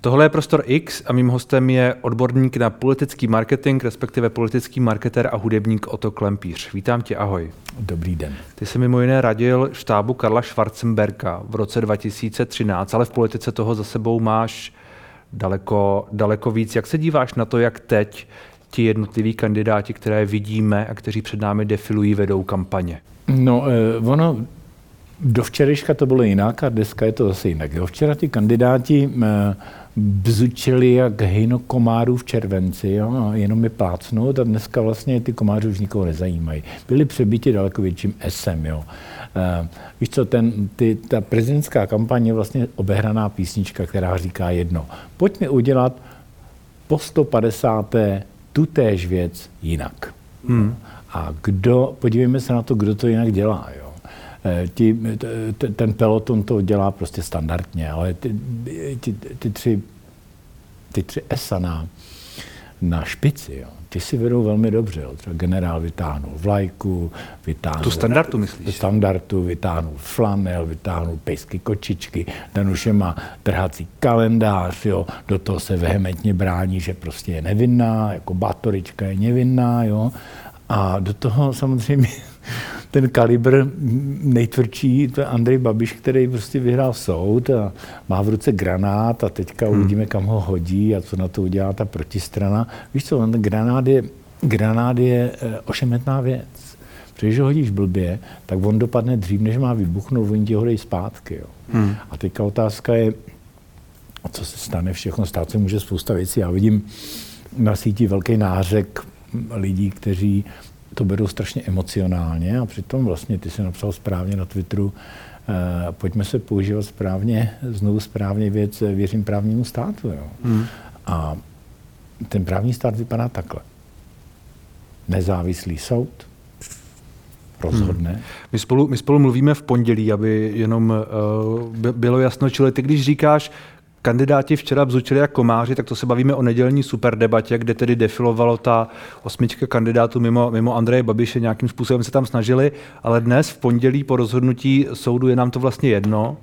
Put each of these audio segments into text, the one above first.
Tohle je Prostor X a mým hostem je odborník na politický marketing, respektive politický marketer a hudebník Otto Klempíř. Vítám tě, ahoj. Dobrý den. Ty jsi mimo jiné radil štábu Karla Schwarzenberga v roce 2013, ale v politice toho za sebou máš daleko, daleko víc. Jak se díváš na to, jak teď ti jednotliví kandidáti, které vidíme a kteří před námi defilují, vedou kampaně? No, eh, ono do včerejška to bylo jinak a dneska je to zase jinak. Jo. Včera ty kandidáti eh, bzučili jak hejno komárů v červenci, jo, a jenom je plácnout a dneska vlastně ty komáři už nikoho nezajímají. Byli přebyti daleko větším esem. Jo. Uh, víš co, ten, ty, ta prezidentská kampaň je vlastně obehraná písnička, která říká jedno. Pojďme udělat po 150. tutéž věc jinak. Hmm. A kdo, podívejme se na to, kdo to jinak dělá. Jo. Eh, ti, ten peloton to dělá prostě standardně, ale ty, ty, ty tři, ty tři ESA na, na špici, jo, ty si vedou velmi dobře. Jo. Třeba generál vytáhnul vlajku, vytáhnul... Tu standardu myslíš? Standardu, vytáhnul flanel, vytáhnul pejsky kočičky, Danuše má trhací kalendář, jo. do toho se vehementně brání, že prostě je nevinná, jako batorička je nevinná, jo. A do toho samozřejmě ten kalibr nejtvrdší, to je Andrej Babiš, který prostě vyhrál soud a má v ruce granát a teďka hmm. uvidíme, kam ho hodí a co na to udělá ta protistrana. Víš co, ten granát je, granát je eh, ošemetná věc. Protože když ho hodíš blbě, tak on dopadne dřív, než má vybuchnout, oni ti ho dejí zpátky. Jo. Hmm. A teďka otázka je, co se stane, všechno stát se může spousta věcí. Já vidím na síti velký nářek lidí, kteří to berou strašně emocionálně a přitom vlastně ty si napsal správně na Twitteru, Uh, pojďme se používat správně, znovu správně věc, věřím právnímu státu. Jo. Hmm. A ten právní stát vypadá takhle. Nezávislý soud rozhodne. Hmm. My, spolu, my spolu mluvíme v pondělí, aby jenom uh, bylo jasno, čili ty když říkáš, kandidáti včera bzučili jako komáři, tak to se bavíme o nedělní superdebatě, kde tedy defilovalo ta osmička kandidátů mimo, mimo Andreje Babiše, nějakým způsobem se tam snažili, ale dnes v pondělí po rozhodnutí soudu je nám to vlastně jedno,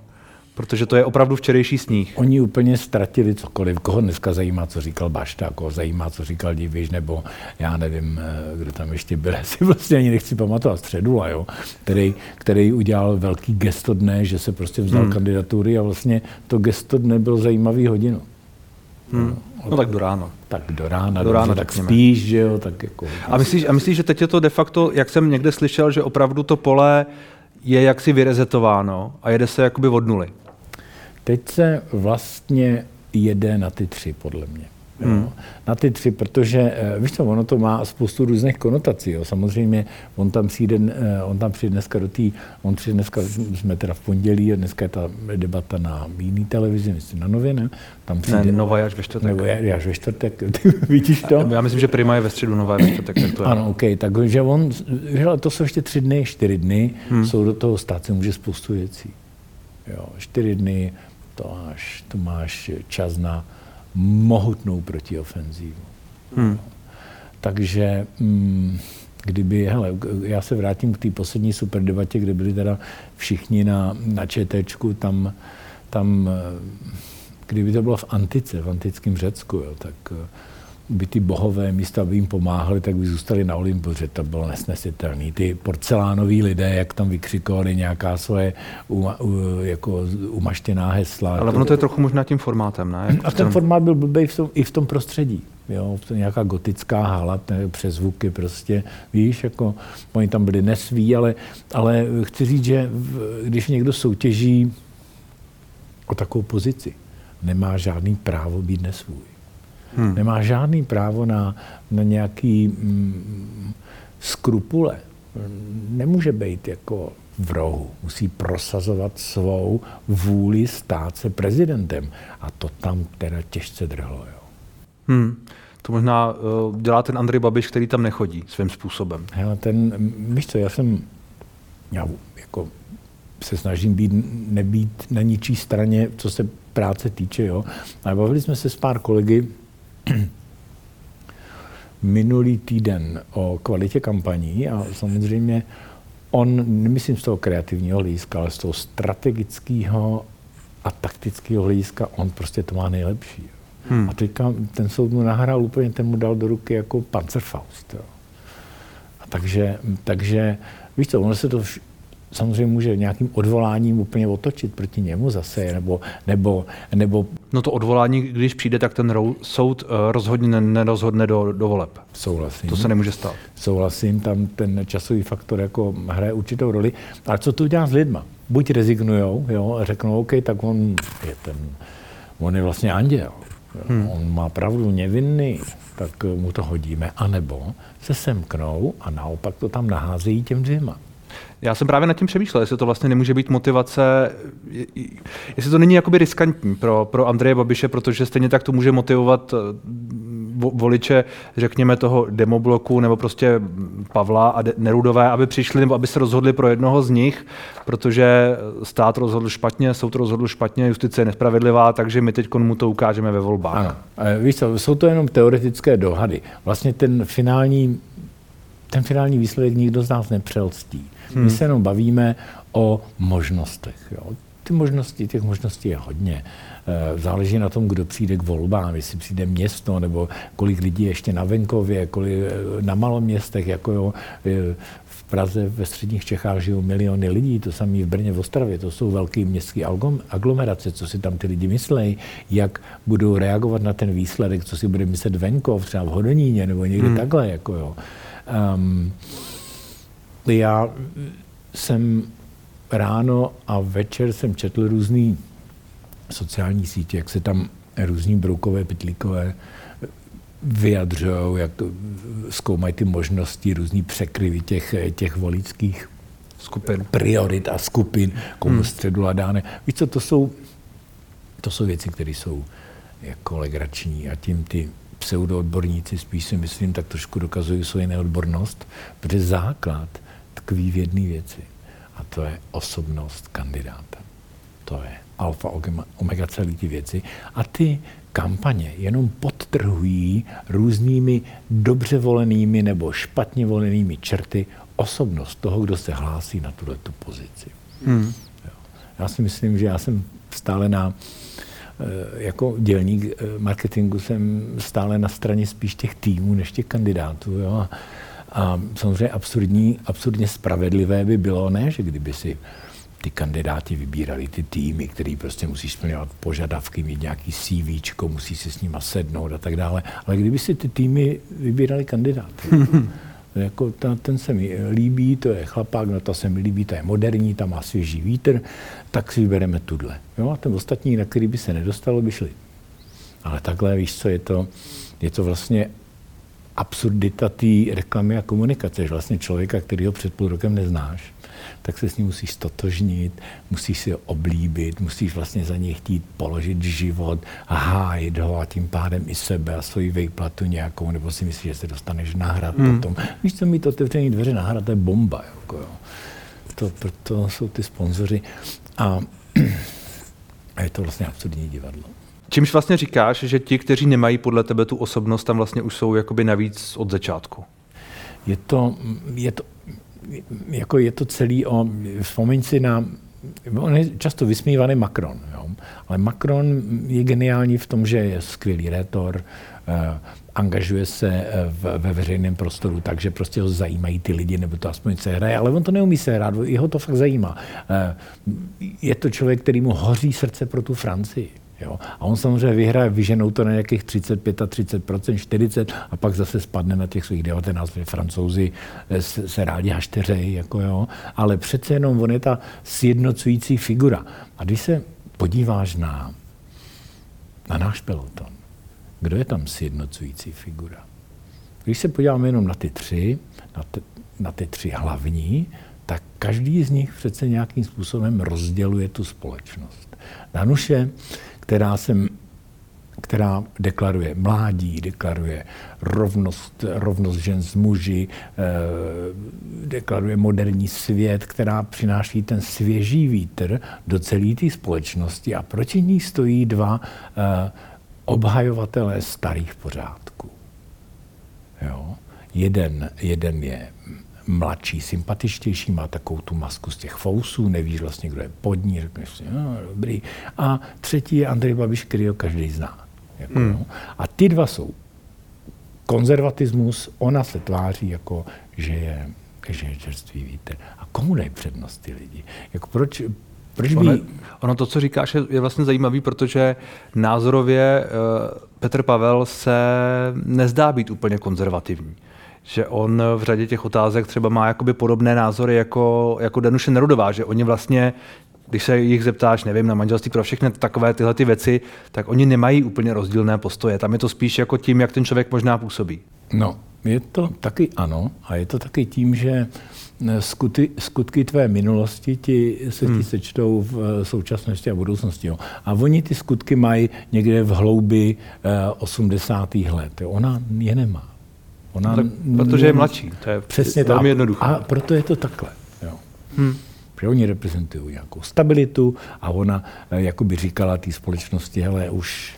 Protože to je opravdu včerejší sníh. Oni úplně ztratili cokoliv. Koho dneska zajímá, co říkal Bašta, koho zajímá, co říkal Diviš, nebo já nevím, eh, kdo tam ještě byl, si vlastně ani nechci pamatovat, Středula, jo, který, který udělal velký gesto dne, že se prostě vzal hmm. kandidatury a vlastně to gesto dne byl zajímavý hodinu. Hmm. No, no tak do rána. Tak do rána, do rána tak spíš, že jo, tak jako... A myslíš, a myslíš, že teď je to de facto, jak jsem někde slyšel, že opravdu to pole je jaksi vyrezetováno a jede se jakoby od nuly? Teď se vlastně jede na ty tři, podle mě. Hmm. Na ty tři, protože eh, víš co, ono to má spoustu různých konotací. Jo. Samozřejmě on tam přijde, eh, on tam přijde dneska do té, on přijde dneska, jsme teda v pondělí a dneska je ta debata na jiný televizi, myslím na nově, ne? Tam přijde, ne, Nova je až ve čtvrtek. Nebo je, až ve čtvrtek, ty vidíš to? Já myslím, že Prima je ve středu, Nova je ve čtvrtek, tak to je. Ano, OK, takže on, hele, to jsou ještě tři dny, čtyři dny, hmm. jsou do toho stát se může spoustu věcí. Jo, čtyři dny, to máš, to máš čas na mohutnou protiofenzívu. Hmm. Takže mm, kdyby, hele, já se vrátím k té poslední superdebatě, kde byli teda všichni na, na ČTčku, tam, tam, kdyby to bylo v antice, v antickém Řecku, jo, tak by ty bohové místa, aby jim pomáhali, tak by zůstali na Olympu, že to bylo nesnesitelné. Ty porcelánoví lidé, jak tam vykřikovali nějaká svoje uma, u, jako umaštěná hesla. Ale ono to je trochu možná tím formátem, ne? Jako a ten formát byl blbý v tom, i v tom prostředí. Jo, to nějaká gotická hala, přes zvuky prostě, víš, jako oni tam byli nesví, ale, ale chci říct, že když někdo soutěží o takovou pozici, nemá žádný právo být nesvůj. Hmm. Nemá žádný právo na, na nějaký mm, skrupule. Nemůže být jako v rohu. Musí prosazovat svou vůli stát se prezidentem. A to tam teda těžce drhlo. Jo. Hmm. To možná uh, dělá ten Andrej Babiš, který tam nechodí svým způsobem. Hele, ten, víš co, já jsem, já jako se snažím být, nebýt na ničí straně, co se práce týče, jo. Ale bavili jsme se s pár kolegy, minulý týden o kvalitě kampaní a samozřejmě on, nemyslím z toho kreativního hlediska, ale z toho strategického a taktického hlediska on prostě to má nejlepší. Hmm. A teďka ten soud mu nahrál úplně, ten mu dal do ruky jako Panzerfaust. Jo. A takže, takže víš co, ono se to vš- samozřejmě může nějakým odvoláním úplně otočit proti němu zase, nebo, nebo, nebo No to odvolání, když přijde, tak ten soud uh, rozhodně nerozhodne do, do voleb. Souhlasím. To se nemůže stát. Souhlasím, tam ten časový faktor jako hraje určitou roli. Ale co to udělá s lidma? Buď rezignujou, jo, a řeknou, OK, tak on je ten, on je vlastně anděl. Hmm. On má pravdu nevinný, tak mu to hodíme. A nebo se semknou a naopak to tam naházejí těm dvěma. Já jsem právě nad tím přemýšlel, jestli to vlastně nemůže být motivace, jestli to není jakoby riskantní pro, pro Andreje Babiše, protože stejně tak to může motivovat eh, voliče, řekněme, toho demobloku nebo prostě Pavla a Nerudové, aby přišli nebo aby se rozhodli pro jednoho z nich, protože stát rozhodl špatně, soud rozhodl špatně, justice je nespravedlivá, takže my teď mu to ukážeme ve volbách. Ano. Víš co, jsou to jenom teoretické dohady. Vlastně ten finální, ten finální výsledek nikdo z nás nepřelstí. Hmm. My se jenom bavíme o možnostech. Jo. Ty možnosti, těch možností je hodně. Eh, záleží na tom, kdo přijde k volbám, jestli přijde město, nebo kolik lidí ještě na venkově, kolik eh, na maloměstech, jako jo, eh, v Praze, ve středních Čechách žijou miliony lidí, to samé v Brně, v Ostravě, to jsou velké městské aglomerace, co si tam ty lidi myslejí, jak budou reagovat na ten výsledek, co si bude myslet venkov, třeba v Hodoníně, nebo někde hmm. takhle, jako jo. Um, já jsem ráno a večer jsem četl různý sociální sítě, jak se tam různí broukové, pitlíkové vyjadřují, jak to zkoumají ty možnosti, různý překryvy těch, těch volických skupin. priorit a skupin, komu hmm. středu ladáne. Víš co, to jsou, to jsou věci, které jsou jako legrační a tím ty pseudoodborníci spíš si myslím, tak trošku dokazují svoji neodbornost, protože základ tkví v jedné věci a to je osobnost kandidáta. To je alfa, omega celé ty věci. A ty kampaně jenom podtrhují různými dobře volenými nebo špatně volenými črty osobnost toho, kdo se hlásí na tuto tu pozici. Hmm. Já si myslím, že já jsem stále na jako dělník eh, marketingu jsem stále na straně spíš těch týmů než těch kandidátů. Jo? A, a samozřejmě absurdní, absurdně spravedlivé by bylo, ne, že kdyby si ty kandidáti vybírali ty týmy, který prostě musí splňovat požadavky, mít nějaký CV, musí si s nima sednout a tak dále. Ale kdyby si ty týmy vybírali kandidáty, jako ta, ten se mi líbí, to je chlapák, no to se mi líbí, to je moderní, tam má svěží vítr, tak si vybereme tudle. Jo, a ten ostatní, na který by se nedostalo, by šli. Ale takhle, víš co, je to, je to vlastně absurdita té reklamy a komunikace, že vlastně člověka, který ho před půl rokem neznáš, tak se s ním musíš stotožnit, musíš si ho oblíbit, musíš vlastně za něj chtít položit život a hájit ho a tím pádem i sebe a svoji vejplatu nějakou, nebo si myslíš, že se dostaneš na hrad hmm. potom. Víš, co mít otevřený dveře na hrad, to je bomba. Jako jo. To, proto jsou ty sponzoři. A, a je to vlastně absurdní divadlo. Čímž vlastně říkáš, že ti, kteří nemají podle tebe tu osobnost, tam vlastně už jsou jakoby navíc od začátku? Je to, je to jako je to celý o, vzpomeň si na, on je často vysmívaný Macron, jo? ale Macron je geniální v tom, že je skvělý rétor, eh, angažuje se eh, v, ve veřejném prostoru, takže prostě ho zajímají ty lidi, nebo to aspoň se hraje, ale on to neumí se hrát, jeho to fakt zajímá. Eh, je to člověk, který mu hoří srdce pro tu Francii. Jo. A on samozřejmě vyhraje, vyženou to na nějakých 35 a 30 40 a pak zase spadne na těch svých 19, protože francouzi eh, se, se rádi hašteřejí, jako jo. ale přece jenom on je ta sjednocující figura. A když se podíváš na, na náš peloton, kdo je tam sjednocující figura? Když se podíváme jenom na ty tři, na, ty, na ty tři hlavní, tak každý z nich přece nějakým způsobem rozděluje tu společnost. Danuše která jsem která deklaruje mládí, deklaruje rovnost, rovnost žen s muži, eh, deklaruje moderní svět, která přináší ten svěží vítr do celé té společnosti a proti ní stojí dva eh, obhajovatelé starých pořádků. Jo? Jeden, jeden je mladší, sympatičtější, má takovou tu masku z těch fousů, nevíš vlastně, kdo je pod ní, řekneš si, no, dobrý. A třetí je Andrej Babiš, který ho každý zná. Jako, hmm. no. A ty dva jsou konzervatismus, ona se tváří jako, že je, že je čerstvý vítr. A komu dají přednost ty lidi? Jako proč, proč by... ono, ono to, co říkáš, je, je vlastně zajímavý, protože názorově uh, Petr Pavel se nezdá být úplně konzervativní že on v řadě těch otázek třeba má jakoby podobné názory jako, jako Danuše Nerudová, že oni vlastně když se jich zeptáš, nevím, na manželství pro všechny takové tyhle ty věci, tak oni nemají úplně rozdílné postoje. Tam je to spíš jako tím, jak ten člověk možná působí. No, je to taky ano a je to taky tím, že eh, skutky, skutky tvé minulosti ti se ti hmm. sečtou v eh, současnosti a budoucnosti. Jo. A oni ty skutky mají někde v hloubi eh, 80. let. Jo. Ona je nemá. Ona tak, protože je mladší. To je přesně velmi jednoduché. A proto je to takhle. Jo. Hmm. Protože oni reprezentují nějakou stabilitu a ona, eh, jako by říkala té společnosti, hele, už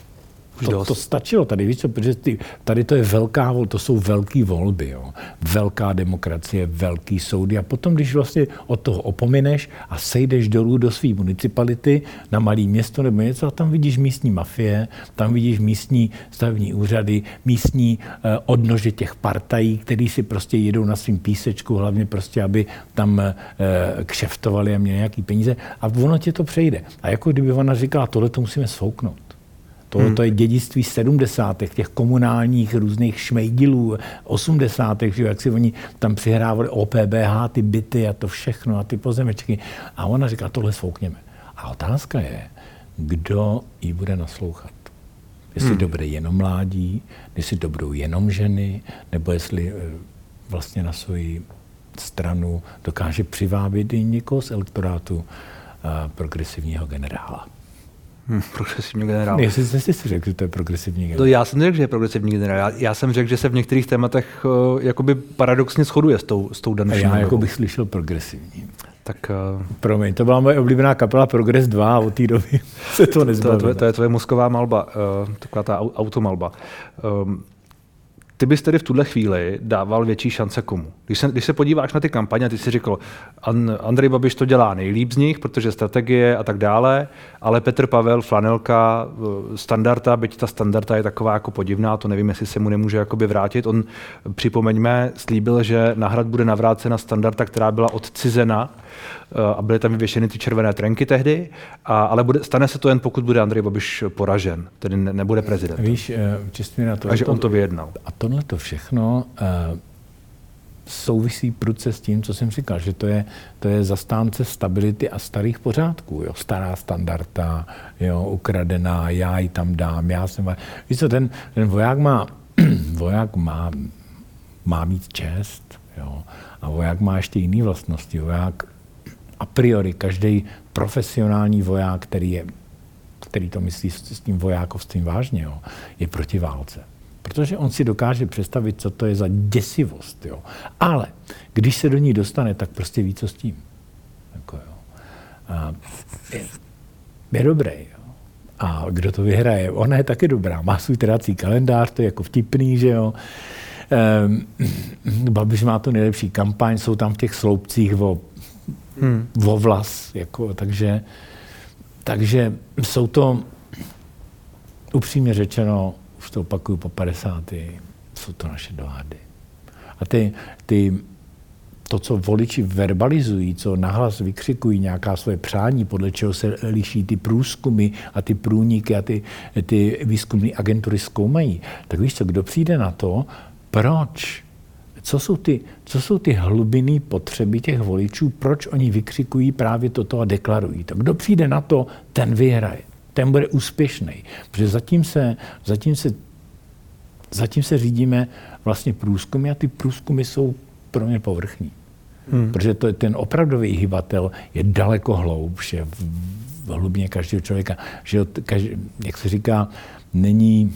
to, to stačilo tady, víš co, protože ty, tady to je velká, to jsou velké volby, jo. velká demokracie, velký soudy a potom, když vlastně od toho opomineš a sejdeš dolů do své municipality na malé město nebo něco a tam vidíš místní mafie, tam vidíš místní stavební úřady, místní eh, odnože těch partají, který si prostě jedou na svým písečku, hlavně prostě, aby tam eh, kšeftovali a měli nějaký peníze a ono tě to přejde. A jako kdyby ona říkala, tohle to musíme svouknout. To, hmm. to je dědictví 70. těch komunálních různých šmejdilů, 80. Že jak si oni tam přihrávali OPBH, ty byty a to všechno a ty pozemečky. A ona říká, tohle svoukněme. A otázka je, kdo jí bude naslouchat. Jestli hmm. dobré jenom mládí, jestli dobrou jenom ženy, nebo jestli eh, vlastně na svoji stranu dokáže přivábit i někoho z elektorátu eh, progresivního generála. Hmm, progresivní generál. Jestli jsi si řekl, že to je progresivní generál. To já jsem řekl, že je progresivní generál. Já, já jsem řekl, že se v některých tématech uh, jakoby paradoxně shoduje s tou, s tou Danuší. Já jako bych slyšel progresivní. Tak, uh, Promiň, to byla moje oblíbená kapela Progress 2 a od té doby se to nezbavilo. To, to, to je tvoje mozková malba, uh, taková ta automalba. Um, ty bys tedy v tuhle chvíli dával větší šance komu? Když se, když se podíváš na ty kampaně, ty si řekl, Andrej Babiš to dělá nejlíp z nich, protože strategie a tak dále, ale Petr Pavel, flanelka, eh, standarda, byť ta standarda je taková jako podivná, to nevím, jestli se mu nemůže jakoby vrátit. On, připomeňme, slíbil, že na hrad bude navrácena standarda, která byla odcizena a byly tam vyvěšeny ty červené trenky tehdy, a, ale bude, stane se to jen pokud bude Andrej Babiš poražen, tedy ne, nebude prezident. Víš, eh, na to... A že to, on to vyjednal. A tohle to všechno uh, souvisí prudce s tím, co jsem říkal, že to je, to je zastánce stability a starých pořádků. Jo? Stará standarda, jo, ukradená, já ji tam dám, já jsem... Víš co, ten, ten voják má, voják má, má mít čest, jo? a voják má ještě jiné vlastnosti. Voják a priori každý profesionální voják, který, je, který to myslí s tím vojákovstvím vážně, jo, je proti válce. Protože on si dokáže představit, co to je za děsivost. Jo. Ale když se do ní dostane, tak prostě ví, co s tím. Jako, jo. A je, je dobrý. Jo. A kdo to vyhraje? Ona je taky dobrá. Má svůj trácí kalendář, to je jako vtipný, že jo. Ehm, Babiš má tu nejlepší kampaň, jsou tam v těch sloupcích o hmm. vlas, jako, takže, takže jsou to, upřímně řečeno, už to opakuju po 50. jsou to naše dohady. A ty, ty, to, co voliči verbalizují, co nahlas vykřikují nějaká svoje přání, podle čeho se liší ty průzkumy a ty průniky a ty, ty výzkumné agentury zkoumají, tak víš co, kdo přijde na to, proč co jsou ty, co jsou ty hlubinné potřeby těch voličů, proč oni vykřikují právě toto a deklarují to. Kdo přijde na to, ten vyhraje, ten bude úspěšný. Protože zatím se, zatím se, zatím se řídíme vlastně průzkumy a ty průzkumy jsou pro mě povrchní. Hmm. Protože to, ten opravdový hybatel je daleko hloubše v, v hlubině každého člověka. Že každý, jak se říká, není,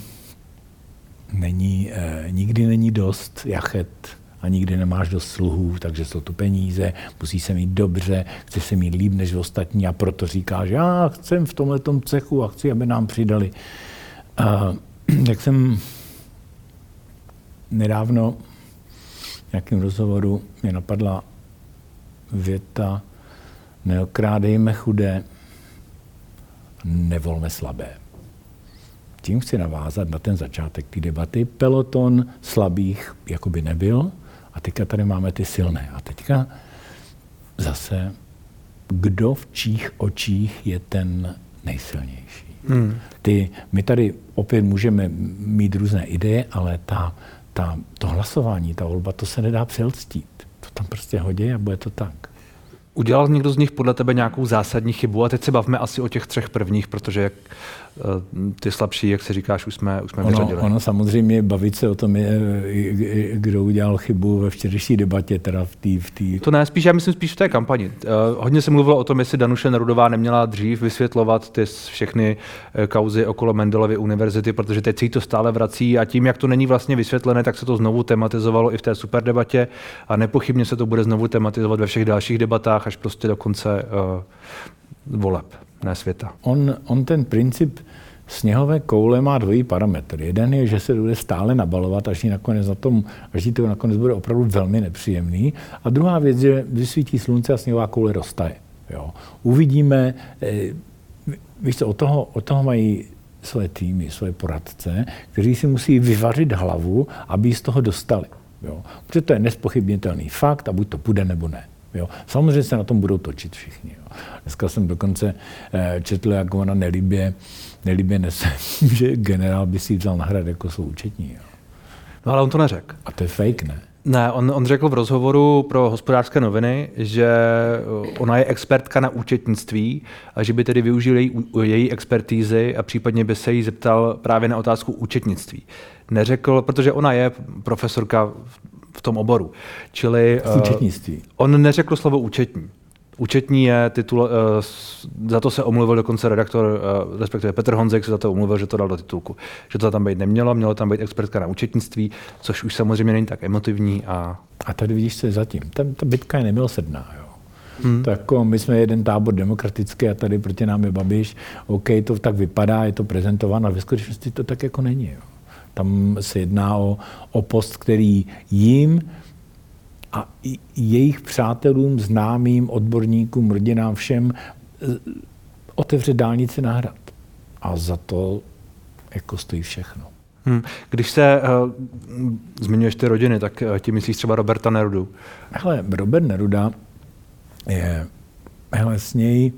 není, eh, nikdy není dost jachet a nikdy nemáš dost sluhů, takže jsou to peníze, musí se mít dobře, chce se mít líp než ostatní a proto říká, že já chcem v tomhle cechu a chci, aby nám přidali. A, jak jsem nedávno nějakém rozhovoru mě napadla věta neokrádejme chudé, nevolme slabé. Tím chci navázat na ten začátek té debaty. Peloton slabých jakoby nebyl a teďka tady máme ty silné. A teďka zase, kdo v čích očích je ten nejsilnější. Hmm. Ty, my tady opět můžeme mít různé ideje, ale ta, ta, to hlasování, ta volba, to se nedá přelstít. To tam prostě hodí a bude to tak. Udělal někdo z nich podle tebe nějakou zásadní chybu? A teď se bavme asi o těch třech prvních, protože jak ty slabší, jak se říkáš, už jsme, už jsme ono, vyřadili. Ono samozřejmě bavit se o tom, je, kdo udělal chybu ve včerejší debatě, teda v té... V tý... To ne, spíš, já myslím spíš v té kampani. Uh, hodně se mluvilo o tom, jestli Danuše Nerudová neměla dřív vysvětlovat ty všechny eh, kauzy okolo Mendelovy univerzity, protože teď si to stále vrací a tím, jak to není vlastně vysvětlené, tak se to znovu tematizovalo i v té super debatě a nepochybně se to bude znovu tematizovat ve všech dalších debatách až prostě do konce uh, voleb ne světa. On, on ten princip sněhové koule má dvojí parametr. Jeden je, že se bude stále nabalovat, až, nakonec na tom, až to nakonec bude opravdu velmi nepříjemný. A druhá věc, že vysvítí slunce a sněhová koule roztaje. Jo. Uvidíme, eh, víš co, od toho, od toho mají své týmy, své poradce, kteří si musí vyvařit hlavu, aby ji z toho dostali. Jo. Protože to je nespochybnitelný fakt a buď to půjde nebo ne. Jo. Samozřejmě se na tom budou točit všichni. Jo. Dneska jsem dokonce eh, četl, jak ona nelíbě, nelíbě nese, že generál by si vzal na hrad jako svou účetní. Jo. No ale on to neřekl. A to je fake, ne? Ne, on, on řekl v rozhovoru pro hospodářské noviny, že ona je expertka na účetnictví a že by tedy využil její, její expertízy a případně by se jí zeptal právě na otázku účetnictví. Neřekl, protože ona je profesorka v tom oboru. Čili, v účetnictví. Uh, on neřekl slovo účetní. Účetní je titul, uh, za to se omluvil dokonce redaktor, uh, respektive Petr Honzek se za to omluvil, že to dal do titulku. Že to tam být nemělo, mělo tam být expertka na účetnictví, což už samozřejmě není tak emotivní. A, a tady vidíš, co je zatím. Ta, ta bitka je nemilosrdná. Jo. Hmm. Tak jako my jsme jeden tábor demokratický a tady proti nám je Babiš. OK, to tak vypadá, je to prezentováno, ale ve skutečnosti to tak jako není. Jo. Tam se jedná o, o post, který jim a jejich přátelům, známým, odborníkům, rodinám, všem e, otevře dálnici na hrad. A za to jako stojí všechno. Hmm. Když se uh, zmiňuješ ty rodiny, tak uh, ti myslíš třeba Roberta Nerudu? Hele, Robert Neruda je, hele, s něj,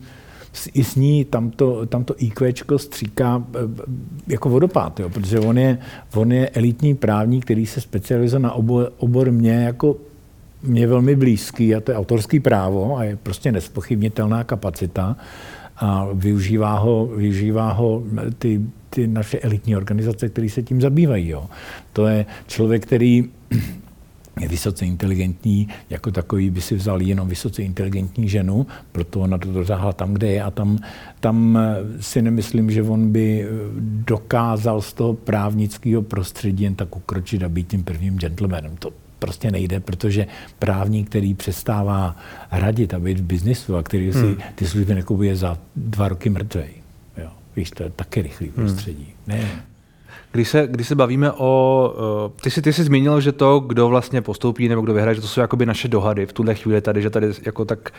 i s ní tamto, tamto IQ stříká e, jako vodopád, jo, protože on je, on je elitní právník, který se specializuje na obor, obor mě jako mě velmi blízký a to je autorský právo a je prostě nespochybnitelná kapacita a využívá ho, využívá ho ty, ty naše elitní organizace, které se tím zabývají. Jo. To je člověk, který je vysoce inteligentní, jako takový by si vzal jenom vysoce inteligentní ženu, proto ona to dosáhla tam, kde je a tam, tam si nemyslím, že on by dokázal z toho právnického prostředí jen tak ukročit a být tím prvním gentlemanem. To prostě nejde, protože právník, který přestává hradit a být v biznisu a který si hmm. ty služby nekupuje za dva roky mrtvej. Jo. Víš, to je taky rychlý hmm. prostředí. Hmm. Ne. Když se, když se bavíme o... Ty jsi, ty jsi zmínil, že to, kdo vlastně postoupí nebo kdo vyhraje, že to jsou jakoby naše dohady v tuhle chvíli tady, že tady jako tak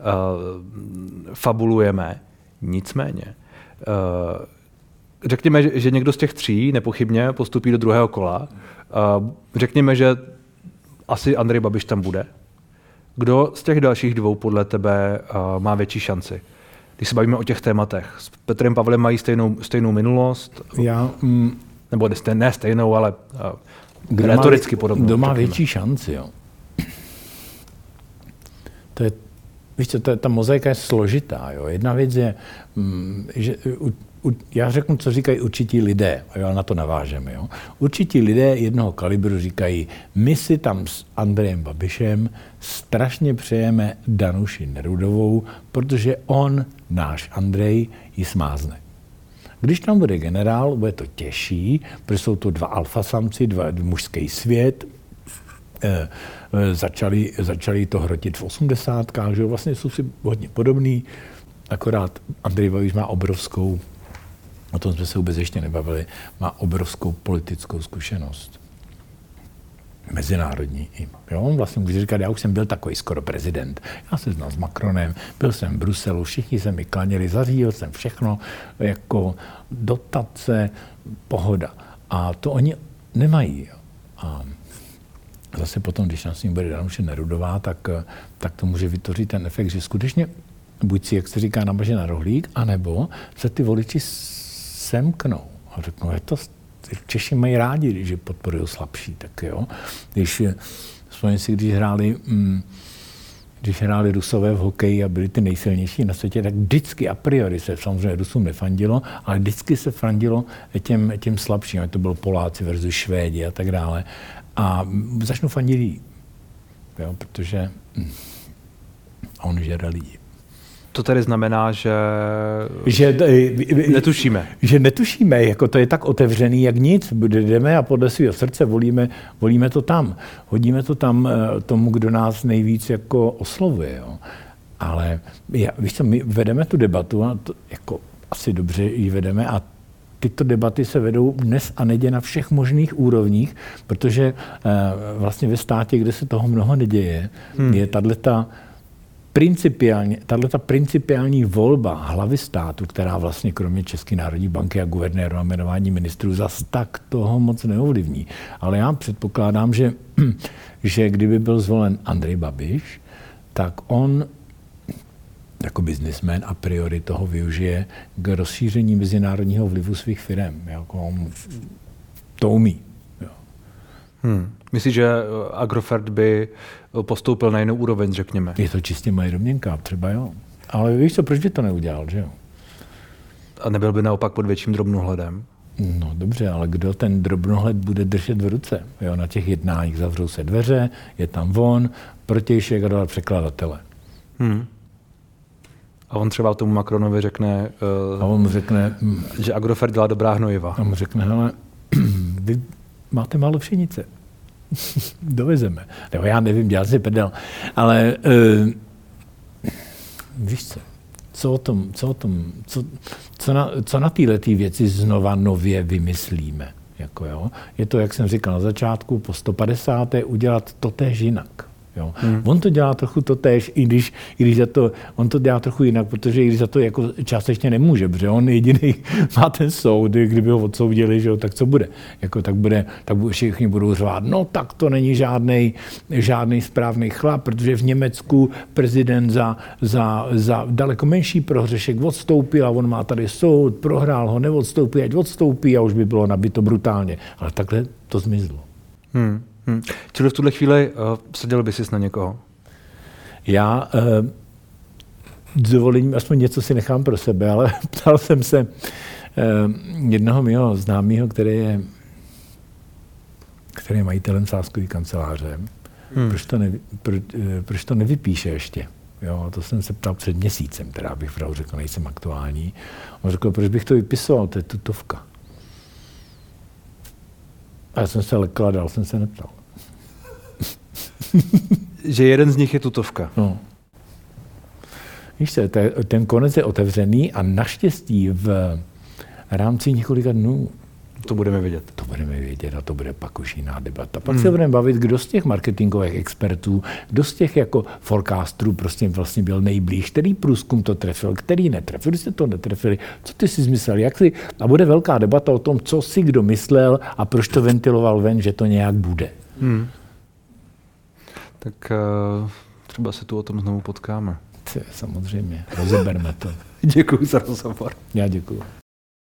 uh, fabulujeme. Nicméně, uh, řekněme, že, že někdo z těch tří nepochybně postupí do druhého kola. Uh, řekněme, že asi Andrej Babiš tam bude. Kdo z těch dalších dvou podle tebe uh, má větší šanci? Když se bavíme o těch tématech. S Petrem Pavlem mají stejnou, stejnou minulost? Já, mm, Nebo ne stejnou, ale uh, retoricky podobnou. Kdo má větší šanci, jo? To je, víš co, to je, ta mozaika je složitá. Jo? Jedna věc je, mm, že u, já řeknu, co říkají určití lidé, jo, na to navážeme. Jo. Určití lidé jednoho kalibru říkají, my si tam s Andrejem Babišem strašně přejeme Danuši Nerudovou, protože on, náš Andrej, ji smázne. Když tam bude generál, bude to těžší, protože jsou to dva alfasamci, dva mužský svět, e, začali, začali to hrotit v osmdesátkách, že vlastně jsou si hodně podobný, akorát Andrej Babiš má obrovskou o tom jsme se vůbec ještě nebavili, má obrovskou politickou zkušenost. Mezinárodní. Jo, on vlastně může říkat, já už jsem byl takový skoro prezident. Já se znal s Macronem, byl jsem v Bruselu, všichni se mi klaněli, zařídil jsem všechno, jako dotace, pohoda. A to oni nemají. A zase potom, když nás ním bude Danuše Nerudová, tak, tak to může vytvořit ten efekt, že skutečně buď si, jak se říká, namaže na rohlík, anebo se ty voliči semknou a řeknou, je to, Češi mají rádi, když podporují slabší, tak jo. Když, vzpomněj si, když hráli, mm, když hráli Rusové v hokeji a byli ty nejsilnější na světě, tak vždycky a priori se samozřejmě Rusům nefandilo, ale vždycky se fandilo těm, těm slabším, to bylo Poláci versus Švédi a tak dále. A začnu fandit jo, protože hm, on žere lidi. To tedy znamená, že, že netušíme. Že netušíme, jako to je tak otevřený, jak nic. Jdeme a podle svého srdce volíme, volíme to tam. Hodíme to tam eh, tomu, kdo nás nejvíc jako oslovuje. Jo. Ale já, víš co, my vedeme tu debatu a to, jako asi dobře ji vedeme a tyto debaty se vedou dnes a nedě na všech možných úrovních, protože eh, vlastně ve státě, kde se toho mnoho neděje, hmm. je tato principiálně, tato principiální volba hlavy státu, která vlastně kromě České národní banky a guvernéru a jmenování ministrů zas tak toho moc neovlivní. Ale já předpokládám, že, že kdyby byl zvolen Andrej Babiš, tak on jako biznismen a priori toho využije k rozšíření mezinárodního vlivu svých firm. Jako on to umí. Hmm. Myslíš, že Agrofert by postoupil na jinou úroveň, řekněme? Je to čistě moje domněnka, třeba jo. Ale víš co, proč by to neudělal, že jo? A nebyl by naopak pod větším drobnohledem? No dobře, ale kdo ten drobnohled bude držet v ruce? Jo, na těch jednáních zavřou se dveře, je tam von, protějšek a dole překladatele. Hmm. A on třeba tomu Macronovi řekne, uh, a on řekne, že Agrofert dělá dobrá hnojiva. A mu řekne, hele, vy máte málo pšenice. Dovezeme. Nebo já nevím, dělal si prdel. Ale uh, víš co, co o tom, co, o tom, co, co na, co na téhle věci znova nově vymyslíme. Jako jo? Je to, jak jsem říkal na začátku, po 150. udělat to též jinak. Jo. Hmm. On to dělá trochu to tež, i když, i když za to, on to dělá trochu jinak, protože i když za to jako částečně nemůže, protože on jediný má ten soud, kdyby ho odsoudili, že jo, tak co bude? Jako, tak, bude, tak všichni budou řvát, no tak to není žádný žádný správný chlap, protože v Německu prezident za, za, za daleko menší prohřešek odstoupil a on má tady soud, prohrál ho, neodstoupí, ať odstoupí a už by bylo nabito brutálně. Ale takhle to zmizlo. Hmm. Hmm. Čili v tuhle chvíli uh, seděl by si na někoho? Já uh, s dovolením aspoň něco si nechám pro sebe, ale ptal jsem se uh, jednoho mého známého, který je, který je majitelem sáskové kanceláře, hmm. proč, to nevy, pro, uh, proč to nevypíše ještě. Jo, to jsem se ptal před měsícem, teda bych pravdu řekl, nejsem aktuální. On řekl, proč bych to vypisoval, to je tutovka. A já jsem se lekl a dál jsem se neptal. že jeden z nich je tutovka. No. Víš se, ten konec je otevřený a naštěstí v rámci několika dnů to budeme vědět. To budeme vědět a to bude pak už jiná debata. Pak hmm. se budeme bavit, kdo z těch marketingových expertů, kdo z těch jako forecasterů prostě vlastně byl nejblíž, který průzkum to trefil, který netrefil, když jste to netrefili, co ty si zmyslel, jak si, a bude velká debata o tom, co si kdo myslel a proč to ventiloval ven, že to nějak bude. Hmm. Tak uh, třeba se tu o tom znovu potkáme. Samozřejmě, rozeberme to. děkuji za rozhovor. Já děkuji.